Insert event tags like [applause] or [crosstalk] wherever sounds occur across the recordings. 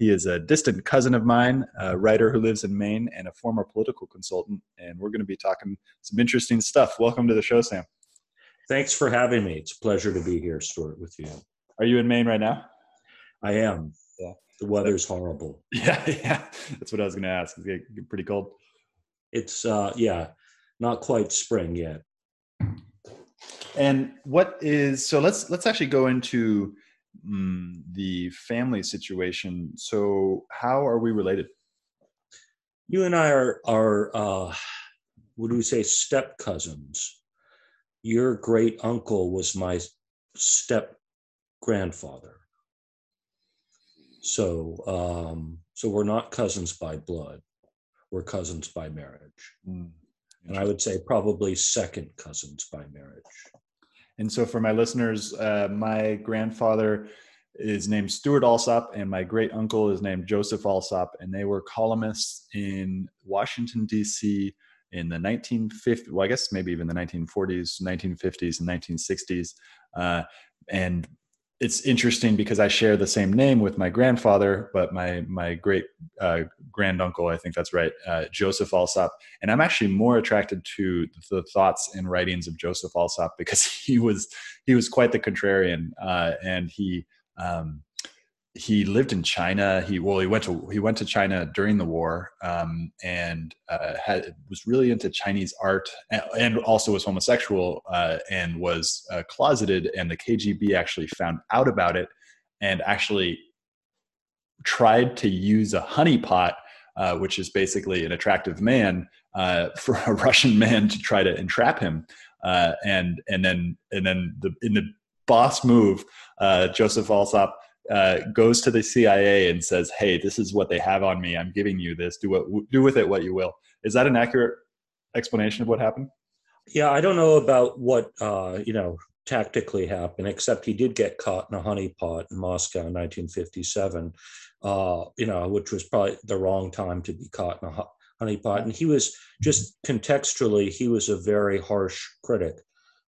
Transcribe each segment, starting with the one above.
He is a distant cousin of mine, a writer who lives in Maine, and a former political consultant. And we're going to be talking some interesting stuff. Welcome to the show, Sam. Thanks for having me. It's a pleasure to be here, Stuart, with you. Are you in Maine right now? I am. Yeah. The weather's horrible. [laughs] Yeah, yeah. That's what I was going to ask. It's getting pretty cold. It's uh, yeah, not quite spring yet. And what is so? Let's let's actually go into mm, the family situation. So, how are we related? You and I are are uh, what do we say step cousins? Your great uncle was my step grandfather. So, um, so we're not cousins by blood. We're cousins by marriage. Mm, and I would say probably second cousins by marriage. And so, for my listeners, uh, my grandfather is named Stuart Alsop, and my great uncle is named Joseph Alsop, and they were columnists in Washington, D.C. in the 1950s, well, I guess maybe even the 1940s, 1950s, and 1960s. Uh, and it's interesting because I share the same name with my grandfather, but my my great uh, granduncle, I think that's right, uh, Joseph Alsop, and I'm actually more attracted to the thoughts and writings of Joseph Alsop because [laughs] he was he was quite the contrarian, uh, and he um, he lived in China. He well, he went to he went to China during the war, um, and uh, had was really into Chinese art, and, and also was homosexual uh, and was uh, closeted. And the KGB actually found out about it, and actually tried to use a honeypot, uh, which is basically an attractive man, uh, [laughs] for a Russian man to try to entrap him. Uh, and and then and then the in the boss move, Joseph Alsop uh, goes to the CIA and says, "Hey, this is what they have on me. I'm giving you this. Do what do with it what you will." Is that an accurate explanation of what happened? Yeah, I don't know about what uh, you know tactically happened, except he did get caught in a honeypot in Moscow in 1957. Uh, you know, which was probably the wrong time to be caught in a honeypot. And he was just contextually, he was a very harsh critic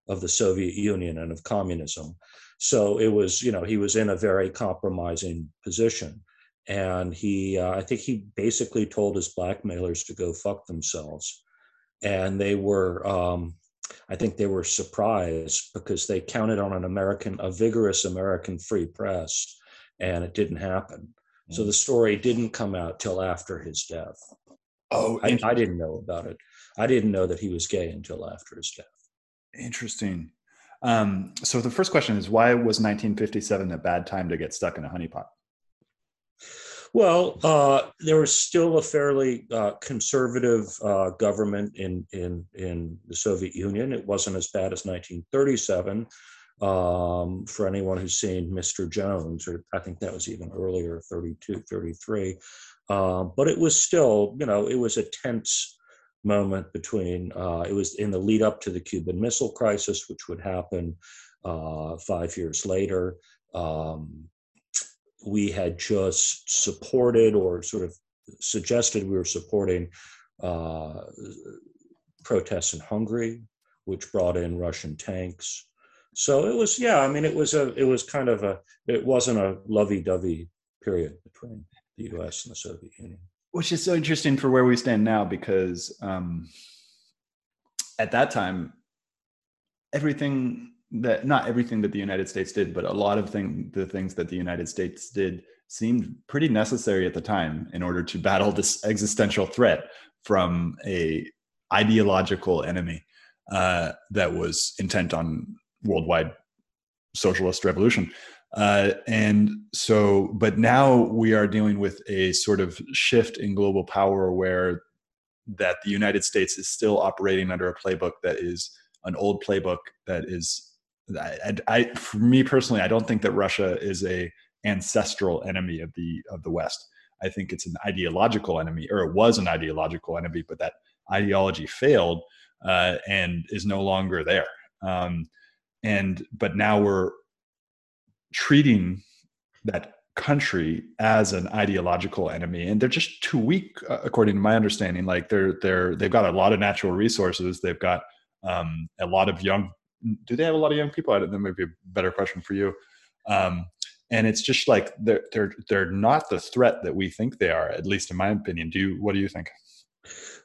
of the Soviet Union and of communism. So it was, you know, he was in a very compromising position. And he, uh, I think he basically told his blackmailers to go fuck themselves. And they were, um, I think they were surprised because they counted on an American, a vigorous American free press, and it didn't happen. Mm-hmm. So mm. the story didn't come out till after his death. Oh, I, I, didn't know about it. I didn't know that he was gay until after his death. Interesting. Um, so the first question is why was 1957 a bad time to get stuck in a honeypot? Well, uh, there was still a fairly uh, conservative uh, government in, in, in the Soviet Union. It wasn't as bad as 1937 um, for anyone who's seen Mr. Jones, or I think that was even earlier, 32, 33. Um, but it was still, you know, it was a tense moment between uh, it was in the lead up to the Cuban Missile Crisis, which would happen uh, five years later. Um, we had just supported or sort of suggested we were supporting uh, protests in Hungary, which brought in Russian tanks. So it was, yeah, I mean, it was a, it was kind of a, it wasn't a lovey-dovey period between the U.S. and the Soviet Union which is so interesting for where we stand now because um, at that time everything that not everything that the united states did but a lot of thing, the things that the united states did seemed pretty necessary at the time in order to battle this existential threat from a ideological enemy uh, that was intent on worldwide socialist revolution uh, and so, but now we are dealing with a sort of shift in global power where that the United States is still operating under a playbook that is an old playbook that is I, I, for me personally i don't think that russia is a ancestral enemy of the of the west. I think it's an ideological enemy or it was an ideological enemy but that ideology failed uh, and is no longer there. Um, and but now we're treating that country as an ideological enemy. And they're just too weak uh, according to my understanding. Like they're they're they've got a lot of natural resources. They've got um, a lot of young do they have a lot of young people? I don't know maybe a better question for you. Um, and it's just like they're they're they're not the threat that we think they are at least in my opinion. Do you what do you think?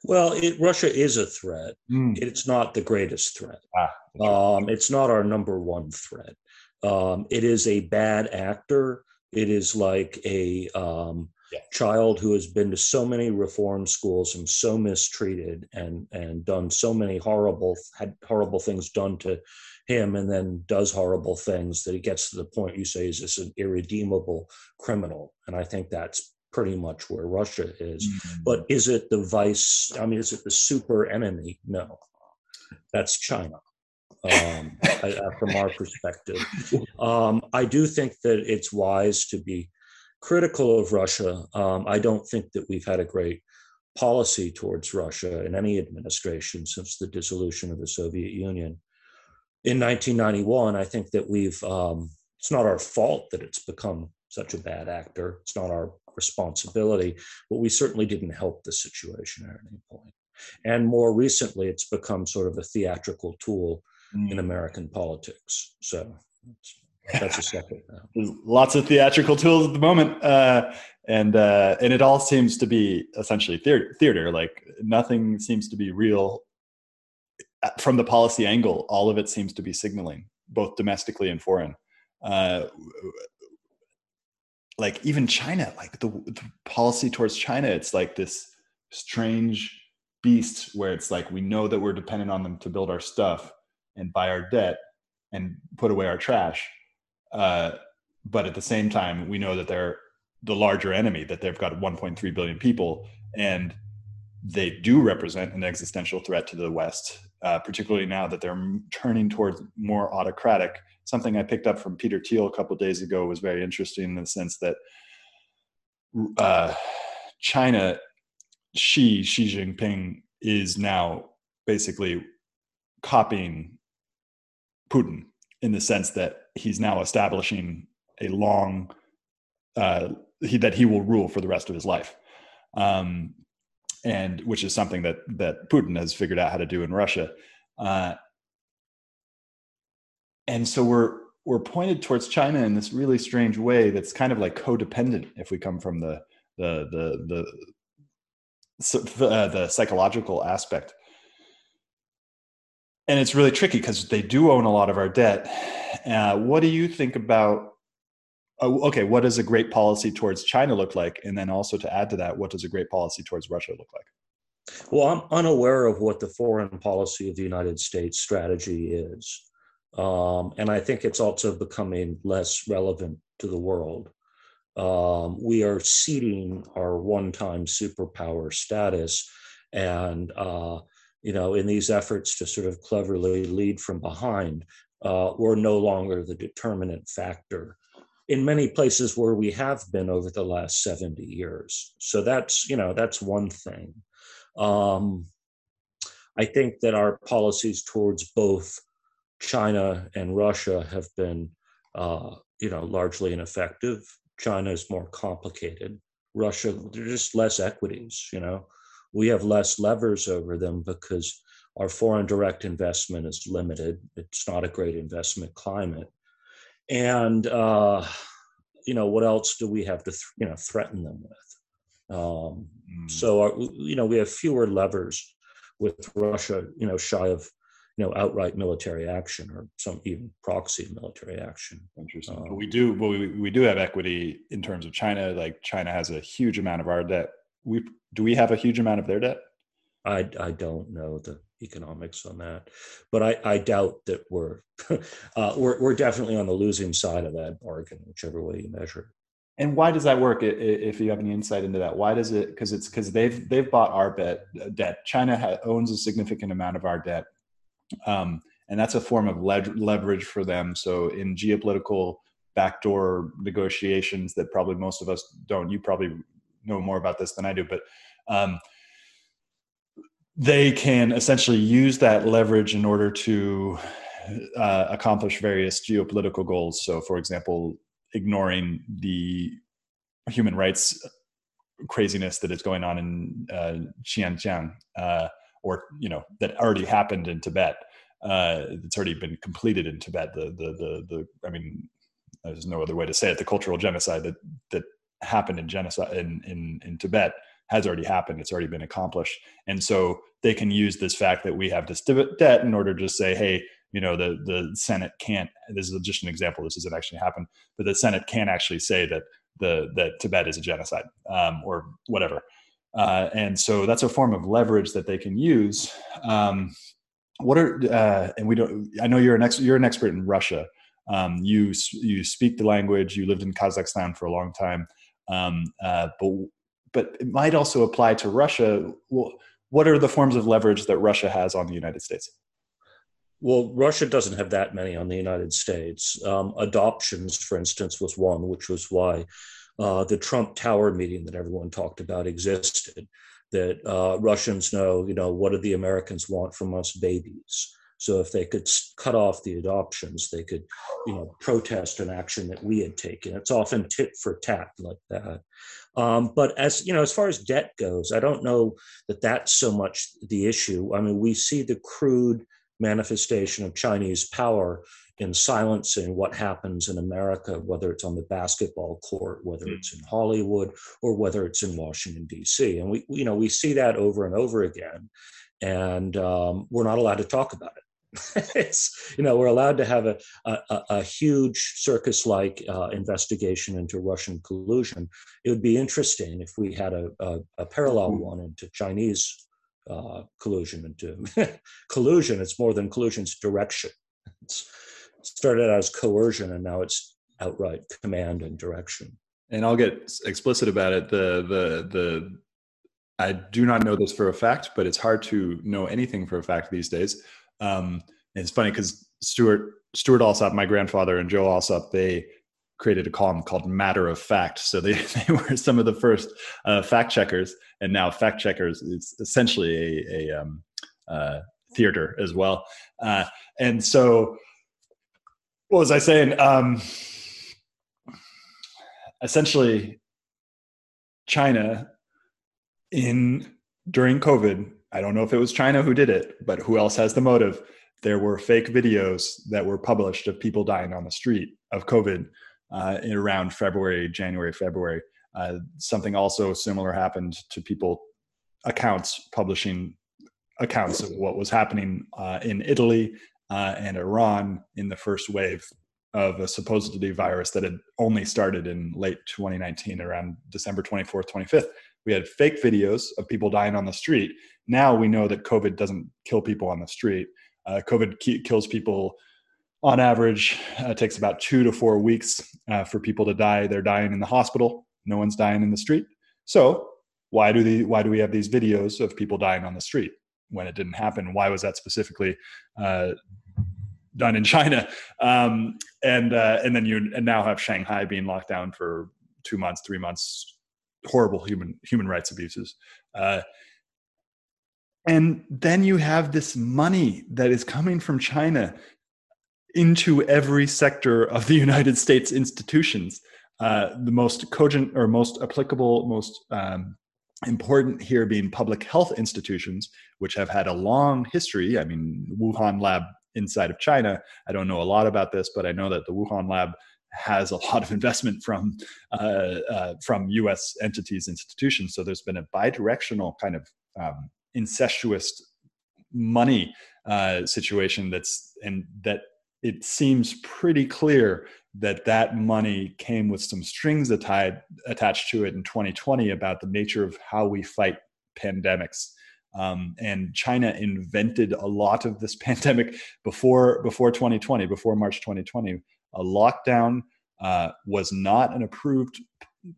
Well it, russia is a threat. Mm. it's not the greatest threat. Ah, um, it's not our number one threat um, it is a bad actor. It is like a um, yeah. child who has been to so many reform schools and so mistreated and and done so many horrible had horrible things done to him and then does horrible things that he gets to the point you say is this an irredeemable criminal and i think that's pretty much where russia is mm-hmm. but is it the vice i mean is it the super enemy no that's china um, from our perspective. Um, I do think that it's wise to be critical of Russia. Um, I don't think that we've had a great policy towards Russia in any administration since the dissolution of the Soviet Union. In 1991, I think that we've, um, it's not our fault that it's become such a bad actor. It's not our responsibility, but we certainly didn't help the situation at any point. And more recently, it's become sort of a theatrical tool mm. in American politics. So that's a second. [laughs] There's lots of theatrical tools at the moment, uh, and uh, and it all seems to be essentially theater. Theater, like nothing seems to be real uh, from the policy angle. All of it seems to be signaling, both domestically and foreign. Uh, like even China, like the, the policy towards China, it's like this strange beast where it's like we know that we're dependent on them to build our stuff and buy our debt and put away our trash. Uh, but at the same time, we know that they're the larger enemy, that they've got 1.3 billion people, and they do represent an existential threat to the West, uh, particularly now that they're turning towards more autocratic. Something I picked up from Peter Thiel a couple days ago was very interesting in the sense that uh, China, Xi Xi Jinping is now basically copying Putin in the sense that he's now establishing a long uh, he, that he will rule for the rest of his life, um, and which is something that that Putin has figured out how to do in Russia, uh, and so we're we're pointed towards China in this really strange way that's kind of like codependent if we come from the the the the uh, the psychological aspect and it's really tricky because they do own a lot of our debt. Uh, what do you think about? Oh, okay, what does a great policy towards China look like? And then also to add to that, what does a great policy towards Russia look like? Well, I'm unaware of what the foreign policy of the United States strategy is. Um, and I think it's also becoming less relevant to the world. Um, we are ceding our one time superpower status and uh, you know, in these efforts to sort of cleverly lead from behind, uh, we're no longer the determinant factor in many places where we have been over the last 70 years. So that's, you know, that's one thing. Um, I think that our policies towards both China and Russia have been, uh, you know, largely ineffective. China is more complicated. Russia, there's just less equities, you know we have less levers over them because our foreign direct investment is limited. It's not a great investment climate. And, uh, you know, what else do we have to, th- you know, threaten them with? Um, mm. So, our, you know, we have fewer levers with Russia, you know, shy of, you know, outright military action or some even proxy military action. Interesting. Um, we do, well, we, we do have equity in terms of China. Like China has a huge amount of our debt we do we have a huge amount of their debt? I I don't know the economics on that, but I, I doubt that we're [laughs] uh, we're we're definitely on the losing side of that bargain, whichever way you measure it. And why does that work? If you have any insight into that, why does it? Because it's because they've they've bought our debt. Debt. China ha- owns a significant amount of our debt, um, and that's a form of leverage for them. So in geopolitical backdoor negotiations that probably most of us don't, you probably know more about this than I do, but um, they can essentially use that leverage in order to uh, accomplish various geopolitical goals. So, for example, ignoring the human rights craziness that is going on in uh, Xinjiang, uh, or you know that already happened in Tibet. Uh, it's already been completed in Tibet. The the the the I mean, there's no other way to say it. The cultural genocide that that happened in genocide in, in, in Tibet has already happened. It's already been accomplished. And so they can use this fact that we have this debt in order to say, hey, you know, the, the Senate can't, this is just an example, this doesn't actually happen, but the Senate can't actually say that the, that Tibet is a genocide um, or whatever. Uh, and so that's a form of leverage that they can use. Um, what are, uh, and we don't, I know you're an, ex, you're an expert in Russia. Um, you, you speak the language, you lived in Kazakhstan for a long time. Um, uh, but but it might also apply to Russia. Well, what are the forms of leverage that Russia has on the United States? Well, Russia doesn't have that many on the United States. Um, adoptions, for instance, was one, which was why uh, the Trump Tower meeting that everyone talked about existed. That uh, Russians know, you know, what do the Americans want from us babies? So if they could cut off the adoptions, they could, you know, protest an action that we had taken. It's often tit for tat like that. Um, but as you know, as far as debt goes, I don't know that that's so much the issue. I mean, we see the crude manifestation of Chinese power in silencing what happens in America, whether it's on the basketball court, whether it's in Hollywood, or whether it's in Washington D.C. And we, you know, we see that over and over again, and um, we're not allowed to talk about it [laughs] it's you know we're allowed to have a a, a huge circus-like uh, investigation into Russian collusion. It would be interesting if we had a, a, a parallel mm-hmm. one into Chinese uh, collusion into [laughs] collusion. It's more than collusion; it's direction. It's started out as coercion, and now it's outright command and direction. And I'll get explicit about it. The the the I do not know this for a fact, but it's hard to know anything for a fact these days. Um, it's funny because Stuart Stuart Alsop, my grandfather, and Joe Alsop, they created a column called Matter of Fact. So they, [laughs] they were some of the first uh, fact checkers, and now fact checkers is essentially a, a um, uh, theater as well. Uh, and so, what was I saying? Um, essentially, China in during COVID, I don't know if it was China who did it, but who else has the motive? There were fake videos that were published of people dying on the street of COVID uh, around February, January, February. Uh, something also similar happened to people accounts publishing accounts of what was happening uh, in Italy uh, and Iran in the first wave of a supposedly virus that had only started in late 2019, around December 24th, 25th. We had fake videos of people dying on the street. Now we know that COVID doesn't kill people on the street. Uh, COVID ki- kills people on average. Uh, it takes about two to four weeks uh, for people to die. They're dying in the hospital. No one's dying in the street. So why do the why do we have these videos of people dying on the street when it didn't happen? Why was that specifically uh, done in China? Um, and uh, and then you now have Shanghai being locked down for two months, three months, horrible human human rights abuses. Uh, and then you have this money that is coming from China into every sector of the [laughs] United States institutions. Uh, the most cogent or most applicable, most um, important here being public health institutions, which have had a long history. I mean, Wuhan lab inside of China. I don't know a lot about this, but I know that the Wuhan lab has a [laughs] lot of investment from uh, uh, from U.S. entities, institutions. So there's been a bidirectional kind of um, incestuous money uh, situation that's and that it seems pretty clear that that money came with some strings tied, attached to it in 2020 about the nature of how we fight pandemics. Um, and China invented a lot of this [laughs] pandemic before before 2020, before March 2020 a lockdown uh, was not an approved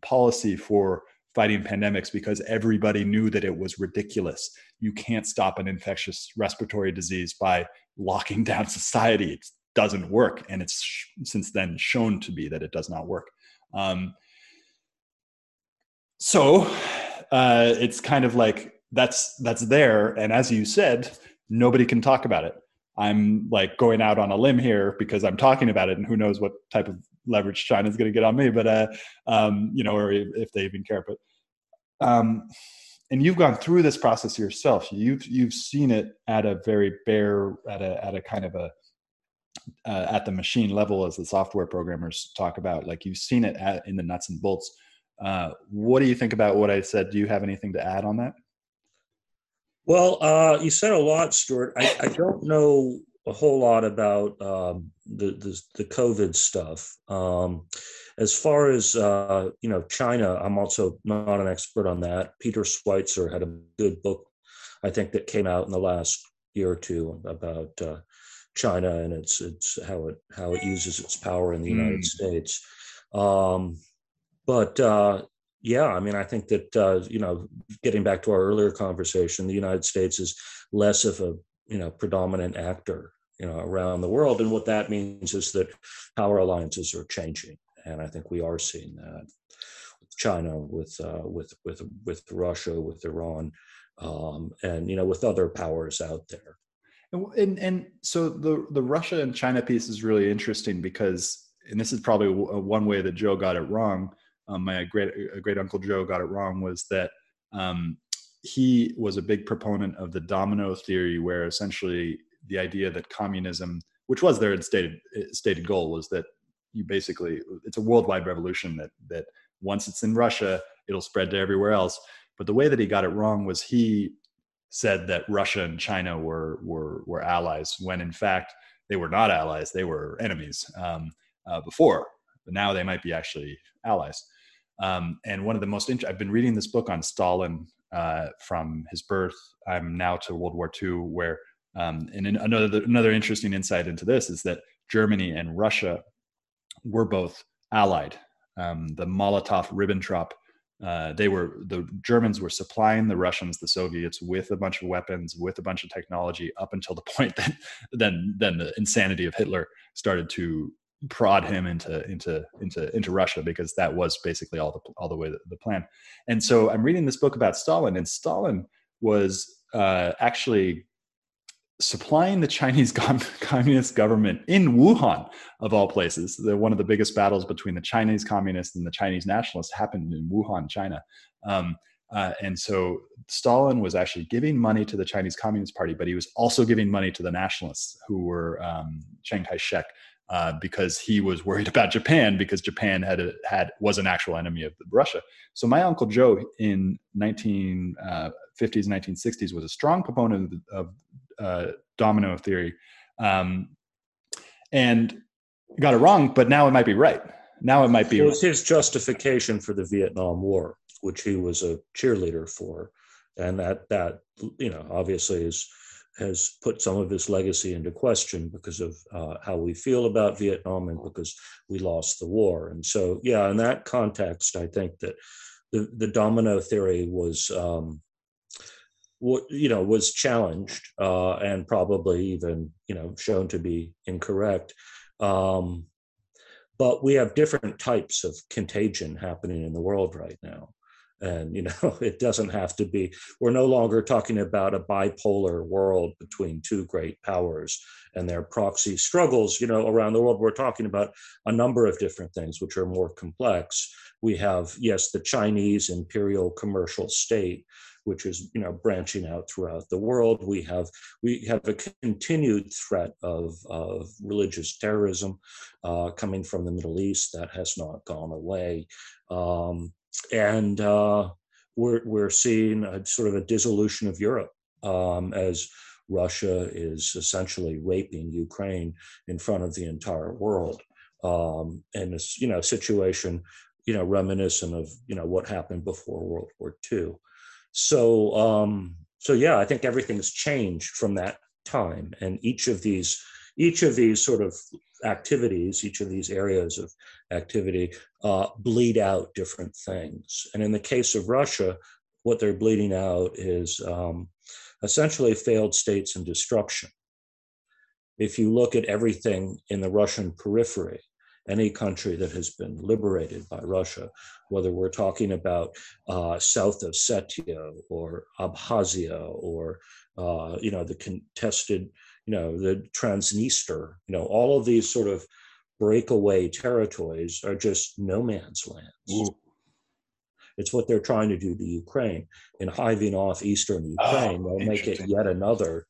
policy for fighting pandemics because everybody knew that it was ridiculous. You can't stop an infectious respiratory disease by locking [laughs] down society. It doesn't work. And it's sh- since then shown to be that it does not work. Um, so uh, it's kind of like that's that's there and as you said nobody can talk about it I'm like going out on a limb here because I'm talking about it, and who knows what type of leverage China's going to get on me, but uh, um, you know, or if they even care. But um, and you've gone through this process yourself. You've you've seen it at a very bare, at a at a kind of a uh, at the machine level, as the software programmers talk about. Like you've seen it at, in the nuts and bolts. Uh, what do you think about what I said? Do you have anything to add on that? Well, uh, you said a lot, Stuart. I, I, don't know a whole lot about um, the, the, the COVID stuff. Um, as far as uh, you know, China, I'm also not an expert on that. Peter Schweizer had a good book, I think, that came out in the last year or two about uh, China and its its how it how it uses its power in the United hmm. States. Um, but uh, yeah, I mean, I think that uh, you know, getting back to our earlier conversation, the United States is less of a you know predominant actor you know around the world, and what that means is that power alliances are changing, and I think we are seeing that with China, with uh, with with with Russia, with Iran, um, and you know with other powers out there. And, and and so the the Russia and China piece is really interesting because, and this is probably one way that Joe got it wrong um, my great great uncle Joe got it wrong was that um, he was a big proponent of the domino theory, where essentially the idea that communism, which was their stated stated goal, was that you basically it's a worldwide revolution that that once it's in Russia, it'll spread to everywhere else. But the way that he got it wrong was he said that Russia and China were were were allies when in fact they were not allies; they were enemies um, uh, before. But now they might be actually allies. Um, and one of the most int- I've been reading this book on Stalin uh, from his birth. I'm now to World War II, where um, and another another interesting insight into this is that Germany and Russia were both allied. Um, the Molotov-Ribbentrop uh, they were the Germans were supplying the Russians, the Soviets, with a bunch of weapons, with a bunch of technology, up until the [laughs] point that then then the insanity of Hitler started to prod him into into into into Russia because that was basically all the all the way the, the plan. And so I'm reading this book about Stalin, and Stalin was uh, actually supplying the Chinese [laughs] communist government in Wuhan, of all places. The, one of the biggest battles between the Chinese communists and the Chinese nationalists happened in Wuhan, China. Um, uh, and so Stalin was actually giving money to the Chinese Communist Party, but he was also giving money to the nationalists who were um, Chiang Kai-shek. Uh, because he was worried [laughs] about Japan because Japan had a, had was an actual enemy of Russia. So my uncle Joe in 1950s, uh, 1960s was a strong proponent of, of uh, domino theory, um, and got it wrong. But now it might be right. Now it might be. It was his justification for the Vietnam War, which he was a cheerleader for, and that that you know obviously is has put some of his legacy into question because of uh, how we feel about Vietnam and because we lost the war. And so, yeah, in that context, I think that the, the domino theory was um, you know was challenged uh, and probably even you know shown to be incorrect um, but we have different types of contagion happening in the world right now and you [laughs] know it doesn't have to be we're no longer talking about a bipolar world between two great powers and their proxy struggles you know around the world. We're talking about a number of different things which are more complex. We have yes the chinese imperial commercial state which is you know branching out throughout the world. We have we have a continued threat of, of religious terrorism uh, coming from the Middle East that has not gone away, um, and uh, we're we're seeing a sort of a dissolution of Europe um, as Russia is essentially raping Ukraine in front of the entire world. Um, and this, you know, situation, you know, reminiscent of, you know, what happened before World War II. So, um, so yeah, I think everything's changed from that time, and each of these, each of these sort of activities, each of these areas of activity, uh, bleed out different things. And in the case of Russia, what they're bleeding out is um, essentially failed states and destruction. If you look at everything in the Russian periphery, any country that has been liberated by Russia, whether we're talking about uh, South Ossetia or Abkhazia or uh, you know the contested, you know the Transnistria, you know all of these sort of breakaway territories are just no man's lands. Ooh. It's what they're trying to do to Ukraine in hiving off eastern oh, Ukraine. Oh, they'll make it yet another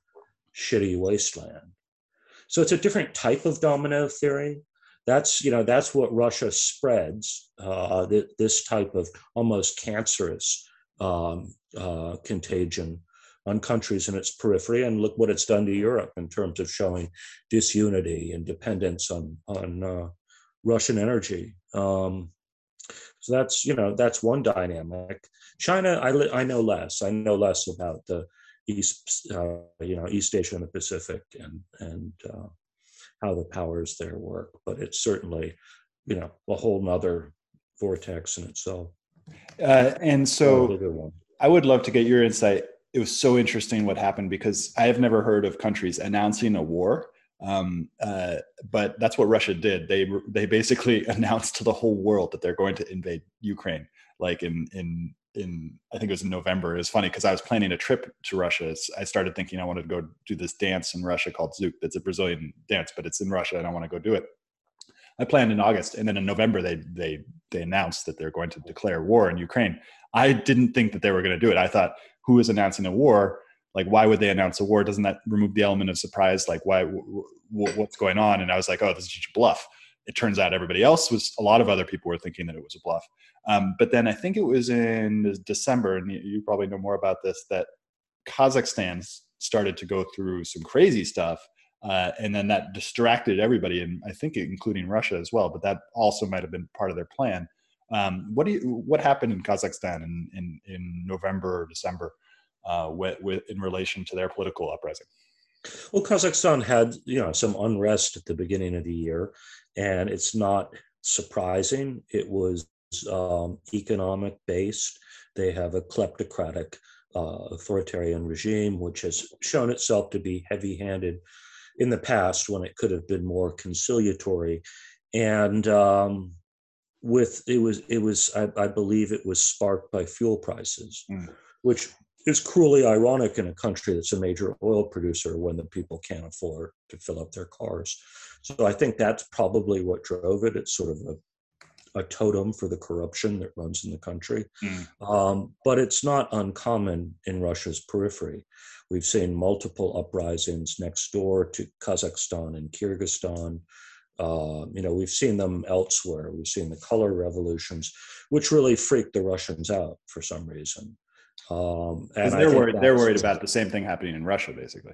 shitty wasteland. So it's a different type of domino theory that's you know that's what Russia spreads uh, th- this type of almost cancerous um, uh, contagion on countries in its periphery, and look what it's done to Europe in terms of showing disunity and dependence on on uh, Russian energy. Um, so that's you know that's one dynamic. China, I li- I know less. I know less about the East, uh, you know, East Asia and the Pacific, and and uh, how the powers there work. But it's certainly, you know, a whole nother vortex in itself. Uh, and so I would love to get your insight. It was so interesting what happened because I have never heard of countries announcing a war. Um, uh, but that's what Russia did. They they basically [laughs] announced to the whole world that they're going to invade Ukraine, like in in in I think it was in November. It was funny because I was planning a trip to Russia. I started thinking I wanted to go do this dance in Russia called Zouk. That's a Brazilian dance, but it's in Russia, and I want to go do it. I planned in August, and then in November they they they announced that they're going to declare war in Ukraine. I didn't think that they were going to do it. I thought, who is announcing a war? Like, why would they announce a war? Doesn't that remove the element of surprise? Like, why? W- w- what's going on? And I was like, oh, this is just a bluff. It turns out everybody else was. A lot of other people were thinking that it was a bluff. Um, but then I think it was in December, and you, you probably know more about this, that Kazakhstan started to go through some crazy stuff. Uh, and then that distracted everybody, and I think including Russia as well. But that also might have been part of their plan. Um, what do you, what happened in Kazakhstan in in, in November or December uh, with, with in relation to their political uprising? Well, Kazakhstan had you know some unrest at the beginning of the year, and it's not surprising. It was um, economic based. They have a kleptocratic uh, authoritarian regime, which has shown itself to be heavy handed in the past when it could have been more conciliatory. And um, with it was it was I, I, believe it was sparked by fuel prices, mm. which is cruelly ironic in a country that's a major oil producer when the people can't afford to fill up their cars. So I think that's probably what drove it. It's sort of a, a totem for the corruption that runs in the country. Mm. Um, but it's not uncommon in Russia's periphery. We've seen multiple uprisings next door to Kazakhstan and Kyrgyzstan. Uh, you know, we've seen them elsewhere. We've seen the color revolutions, which really freaked the Russians out for some reason. Um, and they're worried. They're worried about the same thing happening in Russia, basically.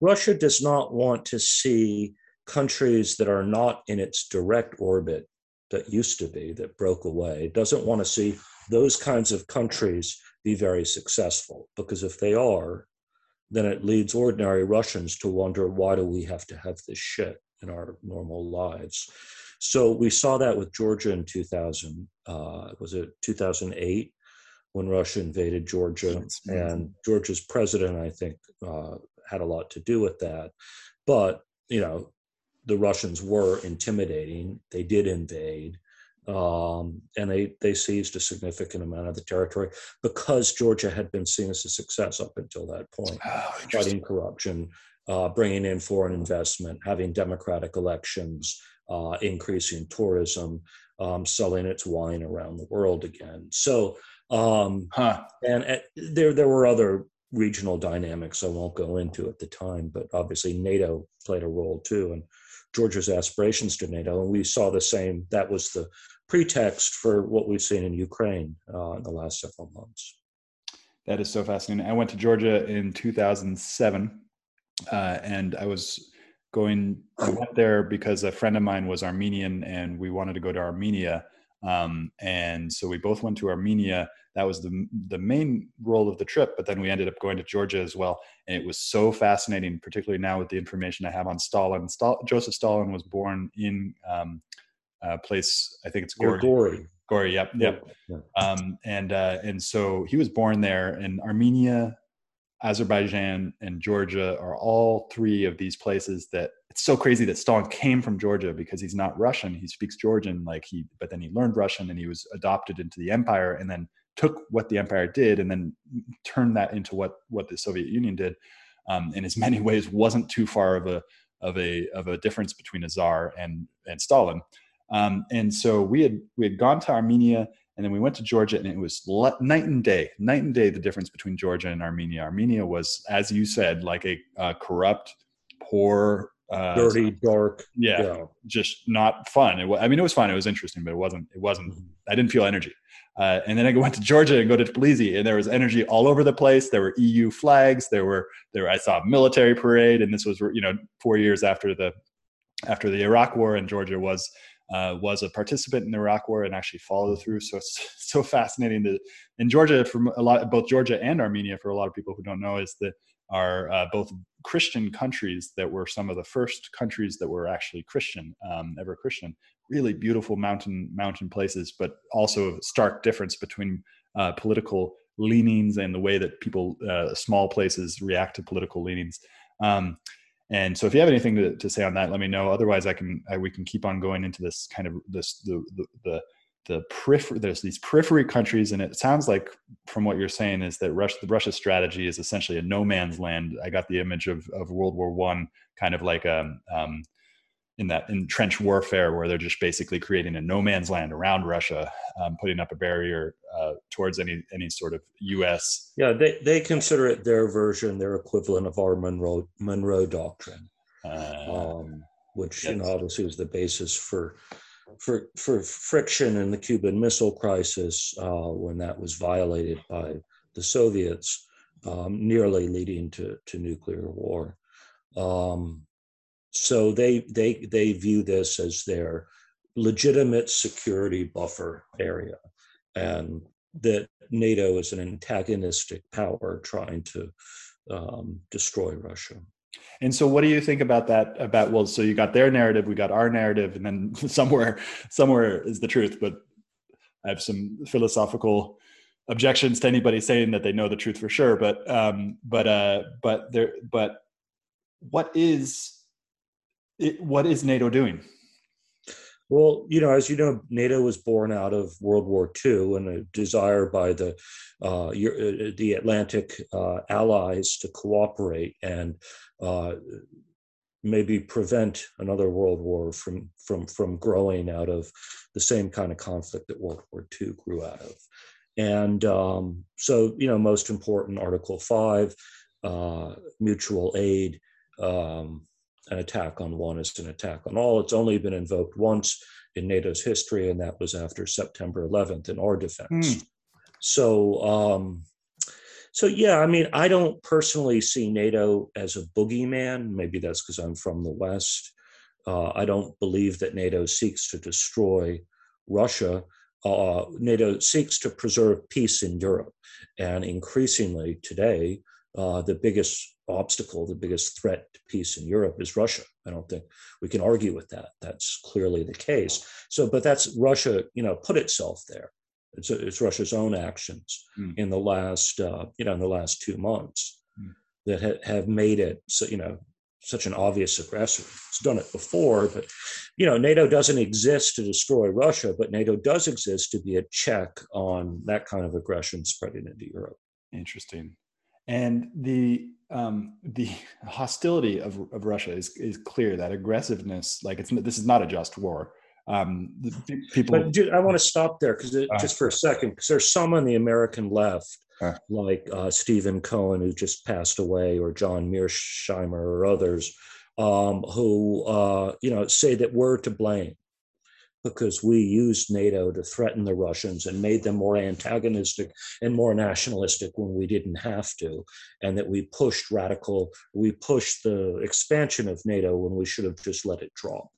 Russia does not want to see countries that are not in its direct orbit that used to be that broke away. It doesn't want to see those kinds of countries be very successful because if they are, then it leads ordinary Russians to wonder why do we have to have this shit in our normal lives. So we saw that with Georgia in 2000. Uh, was it 2008? When Russia invaded Georgia, and Georgia's president, I think, uh, had a lot to do with that. But you know, the Russians were intimidating. They did invade, um, and they they seized a significant amount of the territory because Georgia had been seen as a success up until that point, oh, fighting corruption, uh, bringing in foreign investment, having democratic elections, uh, increasing tourism, um, selling its wine around the world again. So um, huh. And at, there, there were other regional dynamics I won't go into at the time, but obviously NATO played a role too, and Georgia's aspirations to NATO. And we saw the same. That was the pretext for what we've seen in Ukraine uh, in the last several months. That is so fascinating. I went to Georgia in 2007, uh, and I was going. I went there because a friend of mine was Armenian, and we wanted to go to Armenia um, and so we both went to Armenia. That was the the main role of the trip. But then we ended up going to Georgia as well, and it was so fascinating, particularly now with the information I have on Stalin. Stal- Joseph Stalin was born in um, a place I think it's Gori. Gori. Gori. Yep. Yep. yep. Um, and uh, and so he was born there, in Armenia Azerbaijan and Georgia are all three of these places that it's so crazy that Stalin came from Georgia because he's not Russian. He speaks Georgian, like he, but then he learned Russian and he was adopted into the empire and then took what the empire did and then turned that into what what the Soviet Union did. Um, in as [laughs] many ways, wasn't too far of a of a of a difference between a czar and and Stalin. Um, and so we had we had gone to Armenia and then we went to Georgia, and it was night and day, night and day, the difference between Georgia and Armenia. Armenia was, as you said, like a uh, corrupt, poor, uh, dirty, dark. Yeah, yeah, just not fun. It, I mean, it was fun. It was interesting, but it wasn't. It wasn't. Mm-hmm. I didn't feel energy. Uh, and then I went to Georgia and go to Tbilisi, and there was energy all over the place. There were EU flags. There were there. I saw a military parade, and this was you know four years after the after the Iraq War, and Georgia was uh, was a participant in the Iraq War and actually followed through. So it's [laughs] so fascinating that in Georgia from a lot, both Georgia and Armenia, for a lot of people who don't know, is that are uh, both Christian countries that were some of the first countries that were actually Christian, um, ever Christian. Really beautiful mountain mountain places, but also a stark difference between uh, political leanings and the way that people, uh, small places, react to political leanings. Um, and so if you have anything to, to say on that, let me know. Otherwise, I can I, we can keep on going into this kind of this the the the, the periphery. There's these periphery countries, and it sounds like from what you're saying is that Russia the Russia strategy is essentially a no man's land. I got the image of of World War One, kind of like a um, um in that in trench warfare where they're just basically creating a no man's land around Russia, um, putting up a barrier uh, towards any any sort of U.S. Yeah, they, they consider it their version, their equivalent of our Monroe Monroe Doctrine, uh, um, which yes. you know obviously was the basis for for for friction in the Cuban Missile Crisis uh, when that was violated by the Soviets. um, nearly leading to, to nuclear war. Um, so they they they view this as their legitimate security buffer area, and that NATO is an antagonistic power trying to um, destroy Russia. And so, what do you think about that? About well, so you got their narrative, we got our narrative, and then [laughs] somewhere, somewhere is the truth. But I have some philosophical objections to anybody saying that they know the truth for sure. But um, but uh, but there, but what is it, what is NATO doing? Well, you know, as you know, NATO was born out of World War II and a desire by the uh, uh, the Atlantic uh, allies to cooperate and uh, maybe prevent another world war from from from growing out of the same kind of conflict that World War II grew out of. And um, so, you know, most important, Article Five, uh, mutual aid. Um, an attack on one is an attack on all. It's only been invoked once in NATO's history, and that was after September 11th in our defense. Mm. So, um, so yeah, I mean, I don't personally see NATO as a boogeyman. Maybe that's because I'm from the West. Uh, I don't believe that NATO seeks to destroy Russia. Uh, NATO seeks to preserve peace in Europe, and increasingly today, uh, the biggest obstacle, the biggest threat to peace in Europe is Russia. I don't think we can argue with that. That's clearly the case. So, but that's Russia, you know, put itself there. It's, it's Russia's own actions mm. in the last, uh, you know, in the last two months mm. that ha- have made it, so, you know, such an obvious aggressor. It's done it before, but you know, NATO doesn't exist to destroy Russia, but NATO does exist to be a check on that kind of aggression spreading into Europe. Interesting and the um, the [laughs] hostility of, of Russia is is clear. That aggressiveness, like it's this is not a just war. Um, people. But dude, I want to stop there because uh, just for a second, because there's some on the American left, uh, like uh, Stephen Cohen, who just passed away, or John Mearsheimer, or others, um, who uh, you know say that we're to blame because we used NATO to threaten the Russians and made them more antagonistic and more nationalistic when we didn't have to, and that we pushed radical, we pushed the expansion of NATO when we should have just let it drop.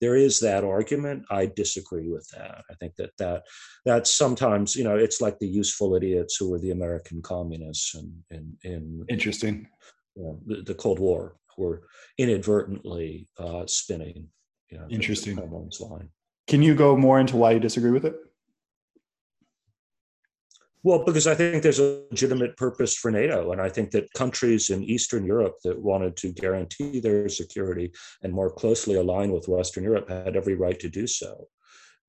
There is that argument. I disagree with that. I think that that that's sometimes you know it's like the useful idiots who were the American communists and in, in, in interesting you know, the, the Cold War were inadvertently uh, spinning. You know, interesting. line. Can you go more into why you disagree with it? Well, because I think there's a legitimate purpose for NATO. And I think that countries in Eastern Europe that wanted to guarantee their security and more closely align with Western Europe had every right to do so.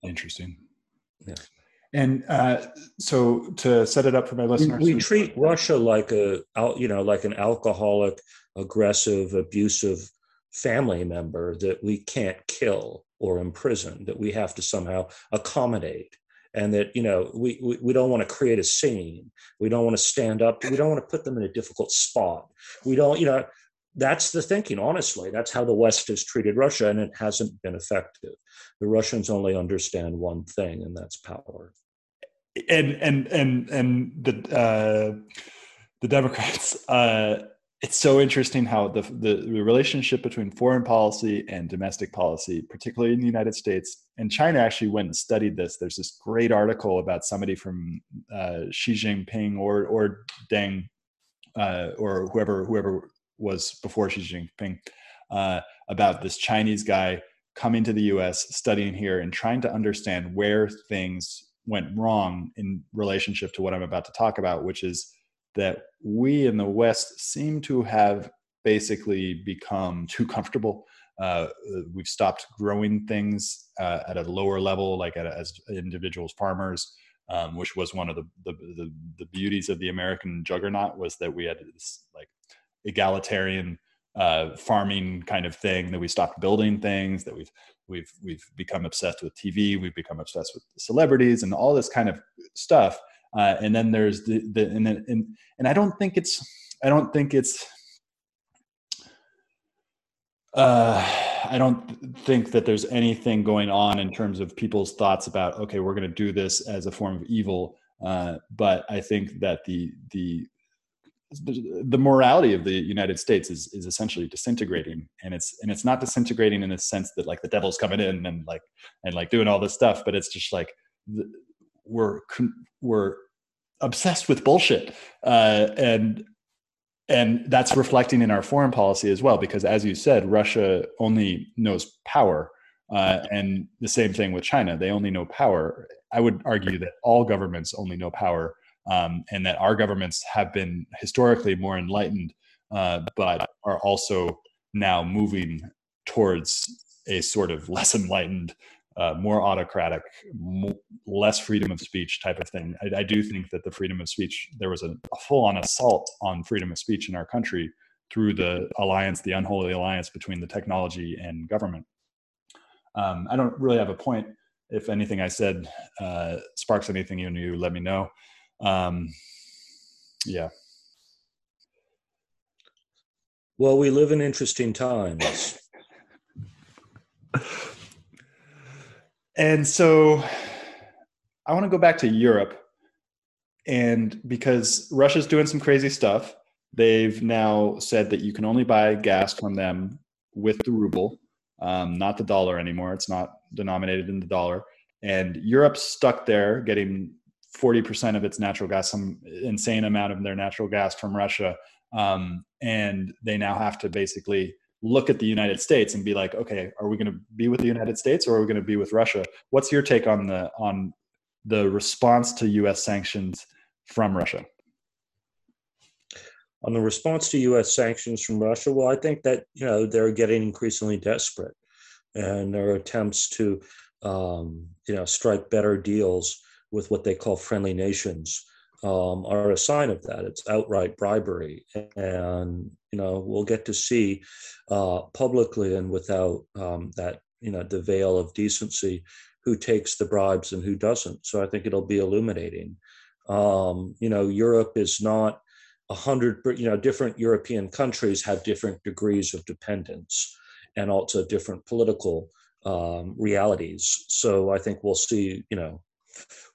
Interesting. Yeah. And uh, so to set it up for my listeners, we, we treat Russia like a, you know, like an alcoholic, aggressive, abusive family member that we can't kill or imprison that we have to somehow accommodate. And that you know we, we, we don't want to create a scene. We don't want to stand up. We don't want to put them in a difficult spot. We don't you know that's the thinking honestly. That's how the west has treated russia and it hasn't been effective. The russians only understand one thing and that's power. And and and and the uh the democrats uh it's so interesting how the, the, the relationship between foreign policy and domestic policy, particularly in the United States, and China actually went and studied this. There's this great article about somebody from uh, Xi Jinping or or Deng uh, or whoever whoever was before Xi Jinping uh, about this Chinese guy coming to the U.S., studying here, and trying to understand where things went wrong in relationship to what I'm about to talk about, which is that we in the West seem to have basically become [laughs] too comfortable. Uh, we've stopped growing things uh, at a lower level, like a, as individuals, farmers, um, which was one of the, the, the the beauties of the American juggernaut was that we had this like egalitarian uh, farming kind of thing that we stopped building things that we've we've we've become obsessed with TV, we've become obsessed with celebrities and all this kind of stuff uh, and then there's the, the and then and, and I don't think it's I don't think it's uh, I don't think that there's anything going on in terms of people's thoughts about okay, we're going to do this as a form of evil. Uh, but I think that the the the, the morality of the United States is is essentially disintegrating, and it's and it's not disintegrating in the sense that like the devil's coming in and like and like doing all this stuff, but it's just like we're we're obsessed with bullshit, uh, and and that's reflecting in our foreign policy as well because as you said russia only knows power uh, and the same thing with china. They only know power. I would argue that all governments only know power um, and that our governments have been historically more enlightened uh, but are also now moving towards a sort of less enlightened uh, more autocratic, more, less freedom of speech type of thing. I, I, do think that the freedom of speech, there was a, a full on assault on freedom of speech in our country through the alliance, the unholy alliance between the technology and government. Um, I don't really have a point. If anything I said uh, sparks anything in you, let me know. Um, yeah. Well, we live in interesting times. [laughs] And so I want to go back to Europe. And because Russia's doing some crazy stuff, they've now said that you can only buy gas from them with the ruble, um, not the dollar anymore. It's not denominated in the dollar. And Europe's stuck there getting 40% of its natural gas, some insane amount of their natural gas from Russia. Um, and they now have to basically look at the United States and be like, okay, are we going to be with the United States or are we going to be with Russia? What's your take on the on the response to U.S. sanctions from Russia? On the response to U.S. sanctions from Russia, well, I think that you know they're getting increasingly desperate, and their attempts to um, you know strike better deals with what they call friendly nations um, are a sign of that. It's outright bribery, and you know we'll get to see uh, publicly and without um, that you know the veil of decency who takes the bribes and who doesn't. So I think it'll be illuminating. Um, you know, Europe is not a hundred. You know, different European countries have different degrees of dependence and also different political um, realities. So I think we'll see. You know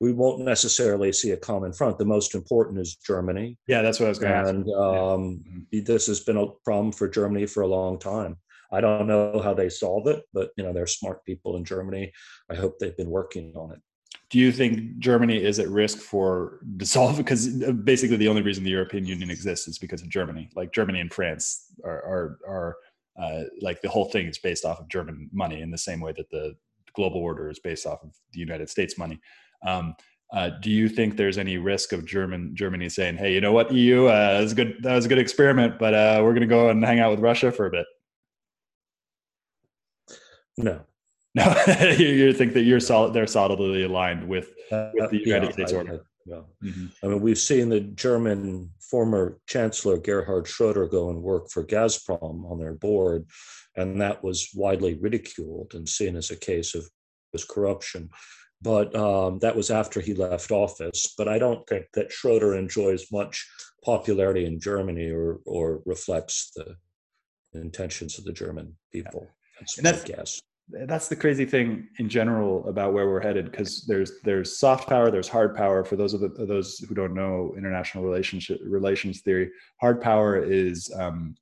we won't necessarily see a common front. The most important is Germany. Yeah, that's what I was going to And um, yeah. this has been a problem for Germany for a long time. I don't know how they solve it, but you know they're smart people in Germany. I hope they've been working on it. Do you think Germany is at risk for dissolve? Because uh, basically the only reason the European Union exists is because of Germany. Like Germany and France are are, are uh, like the whole thing is based off of German money in the same way that the global order is based off of the United States money. Um, uh, do you think there's any risk of German Germany saying, "Hey, you know what, EU, uh, that was a good that was a good experiment, but uh, we're going to go and hang out with Russia for a bit"? No, no. [laughs] you think that you're solid? They're solidly aligned with with the United yeah, States I, order. Yeah. Mm-hmm. I mean, we've seen the German former Chancellor Gerhard Schroeder go and work for Gazprom on their board, and that was widely ridiculed and seen as a case of corruption but um, that was after he left office. But I don't think that Schroeder enjoys much popularity in Germany or or reflects the intentions of the German people. That's and that's, guess. That's the crazy thing in general about where we're headed because there's there's soft power, there's hard power. For those of the, those who don't know international relationship relations theory, hard power is um,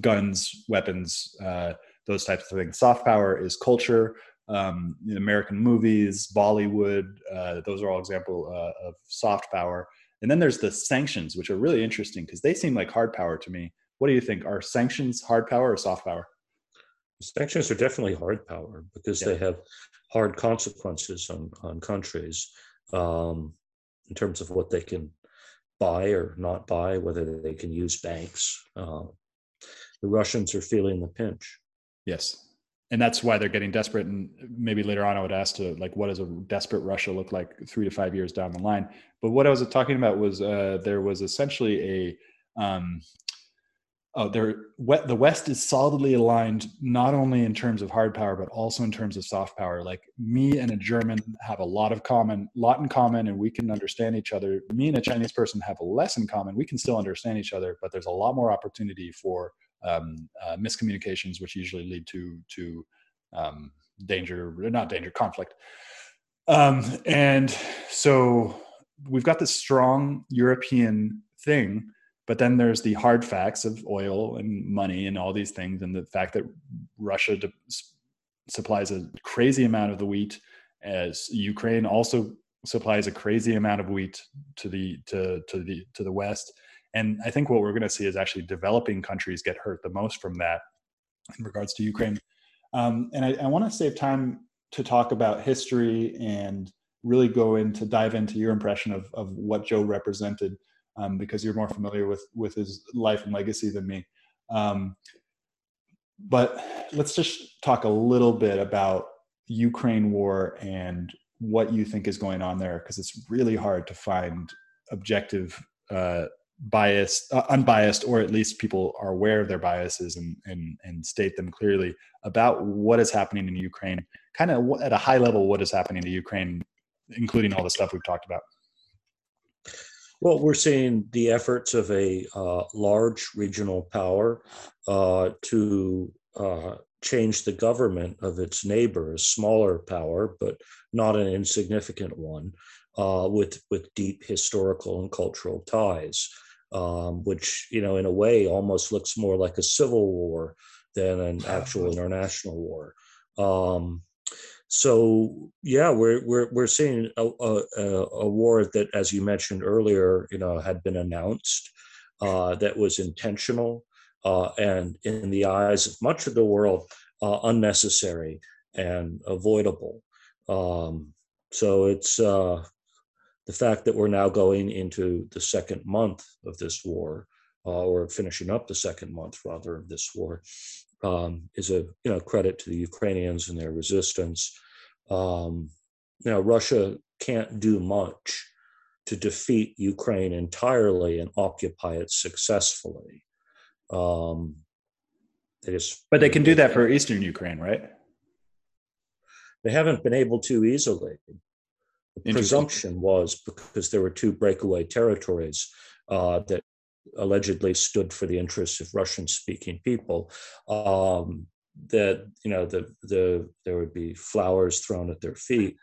guns, weapons, uh, those types of things. Soft power is culture, um, American movies, Bollywood. Uh, those are all example uh, of soft power. And then there's the sanctions, which are really interesting because they seem like hard power to me. What do you think? Are sanctions hard power or soft power? Sanctions are definitely hard power because yeah. they have hard consequences on on countries um, in terms of what they can buy or not buy, whether they can use banks. Uh, the Russians are feeling the pinch. Yes, and that's why they're getting desperate. And maybe later on, I would ask to like, what does a desperate Russia look like three to five years down the line? But what I was talking about was uh, there was essentially a um, oh, there the West is solidly aligned not only in terms of hard power but also in terms of soft power. Like me and a German have a lot of common, lot in common, and we can understand each other. Me and a Chinese person have less in common. We can still understand each other, but there's a lot more opportunity for um, uh, miscommunications, which usually lead to to um, danger, not danger, conflict. Um, and so we've got this strong European thing, but then there's the hard facts of oil and money and all these things, and the fact that Russia de- supplies a crazy amount of the wheat, as Ukraine also supplies a crazy amount of wheat to the to to the to the west. And I think what we're going to see is actually developing countries get hurt the most from that in regards to Ukraine. Um, and I, I want to save time to talk about history and really go into dive into your impression of, of what Joe represented um, because you're more familiar with with his life and legacy than me. Um, but let's just talk a little bit about Ukraine war and what you think is going on there because it's really hard to find objective uh, biased uh, unbiased or at least people are aware of their biases and, and and state them clearly about what is happening in ukraine kind of at a high level what is happening to ukraine including all the stuff we've talked about. Well, we're seeing the efforts of a uh, large regional power uh, to uh, change the government of its neighbor, a smaller power, but not an insignificant one, uh, with with deep historical and cultural ties, um, which you know, in a way, almost looks more like a civil war than an actual international war. Um, so yeah, we're we're we're seeing a, a, a, war that, as you mentioned earlier, you know, had been announced, uh, that was intentional, uh, and in the eyes of much of the world, uh, unnecessary and avoidable. Um, so it's uh, the fact that we're now going into the second month of this war, uh, or finishing up the second month rather of this war, um, is a you know credit to the Ukrainians and their resistance. Um, you know, Russia can't do much to defeat Ukraine entirely and occupy it successfully. Um, they just, but they can do that for eastern Ukraine, right? They haven't been able to easily. Presumption was because there were two breakaway territories uh, that allegedly stood for the interests of Russian-speaking people. Um, that you know the the there would be flowers thrown at their feet.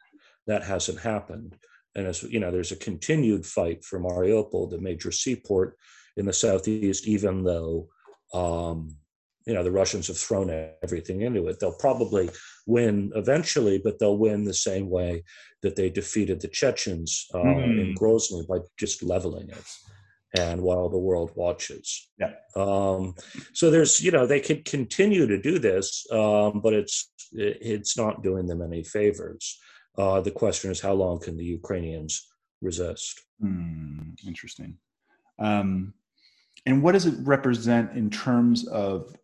That hasn't happened, and as you know, there's a continued fight for Mariupol, the major seaport in the southeast, even though um, you know the Russians have thrown everything into it. They'll probably win eventually, but they'll win the same way that they defeated the Chechens uh, mm. in Grozny by just leveling it and while the world watches. Yeah. Um, so there's, you know, they could continue to do this, um, but it's it's not doing them any favors. Uh, the question is, how long can the Ukrainians resist? Mm, interesting. Um, and what does it represent in terms of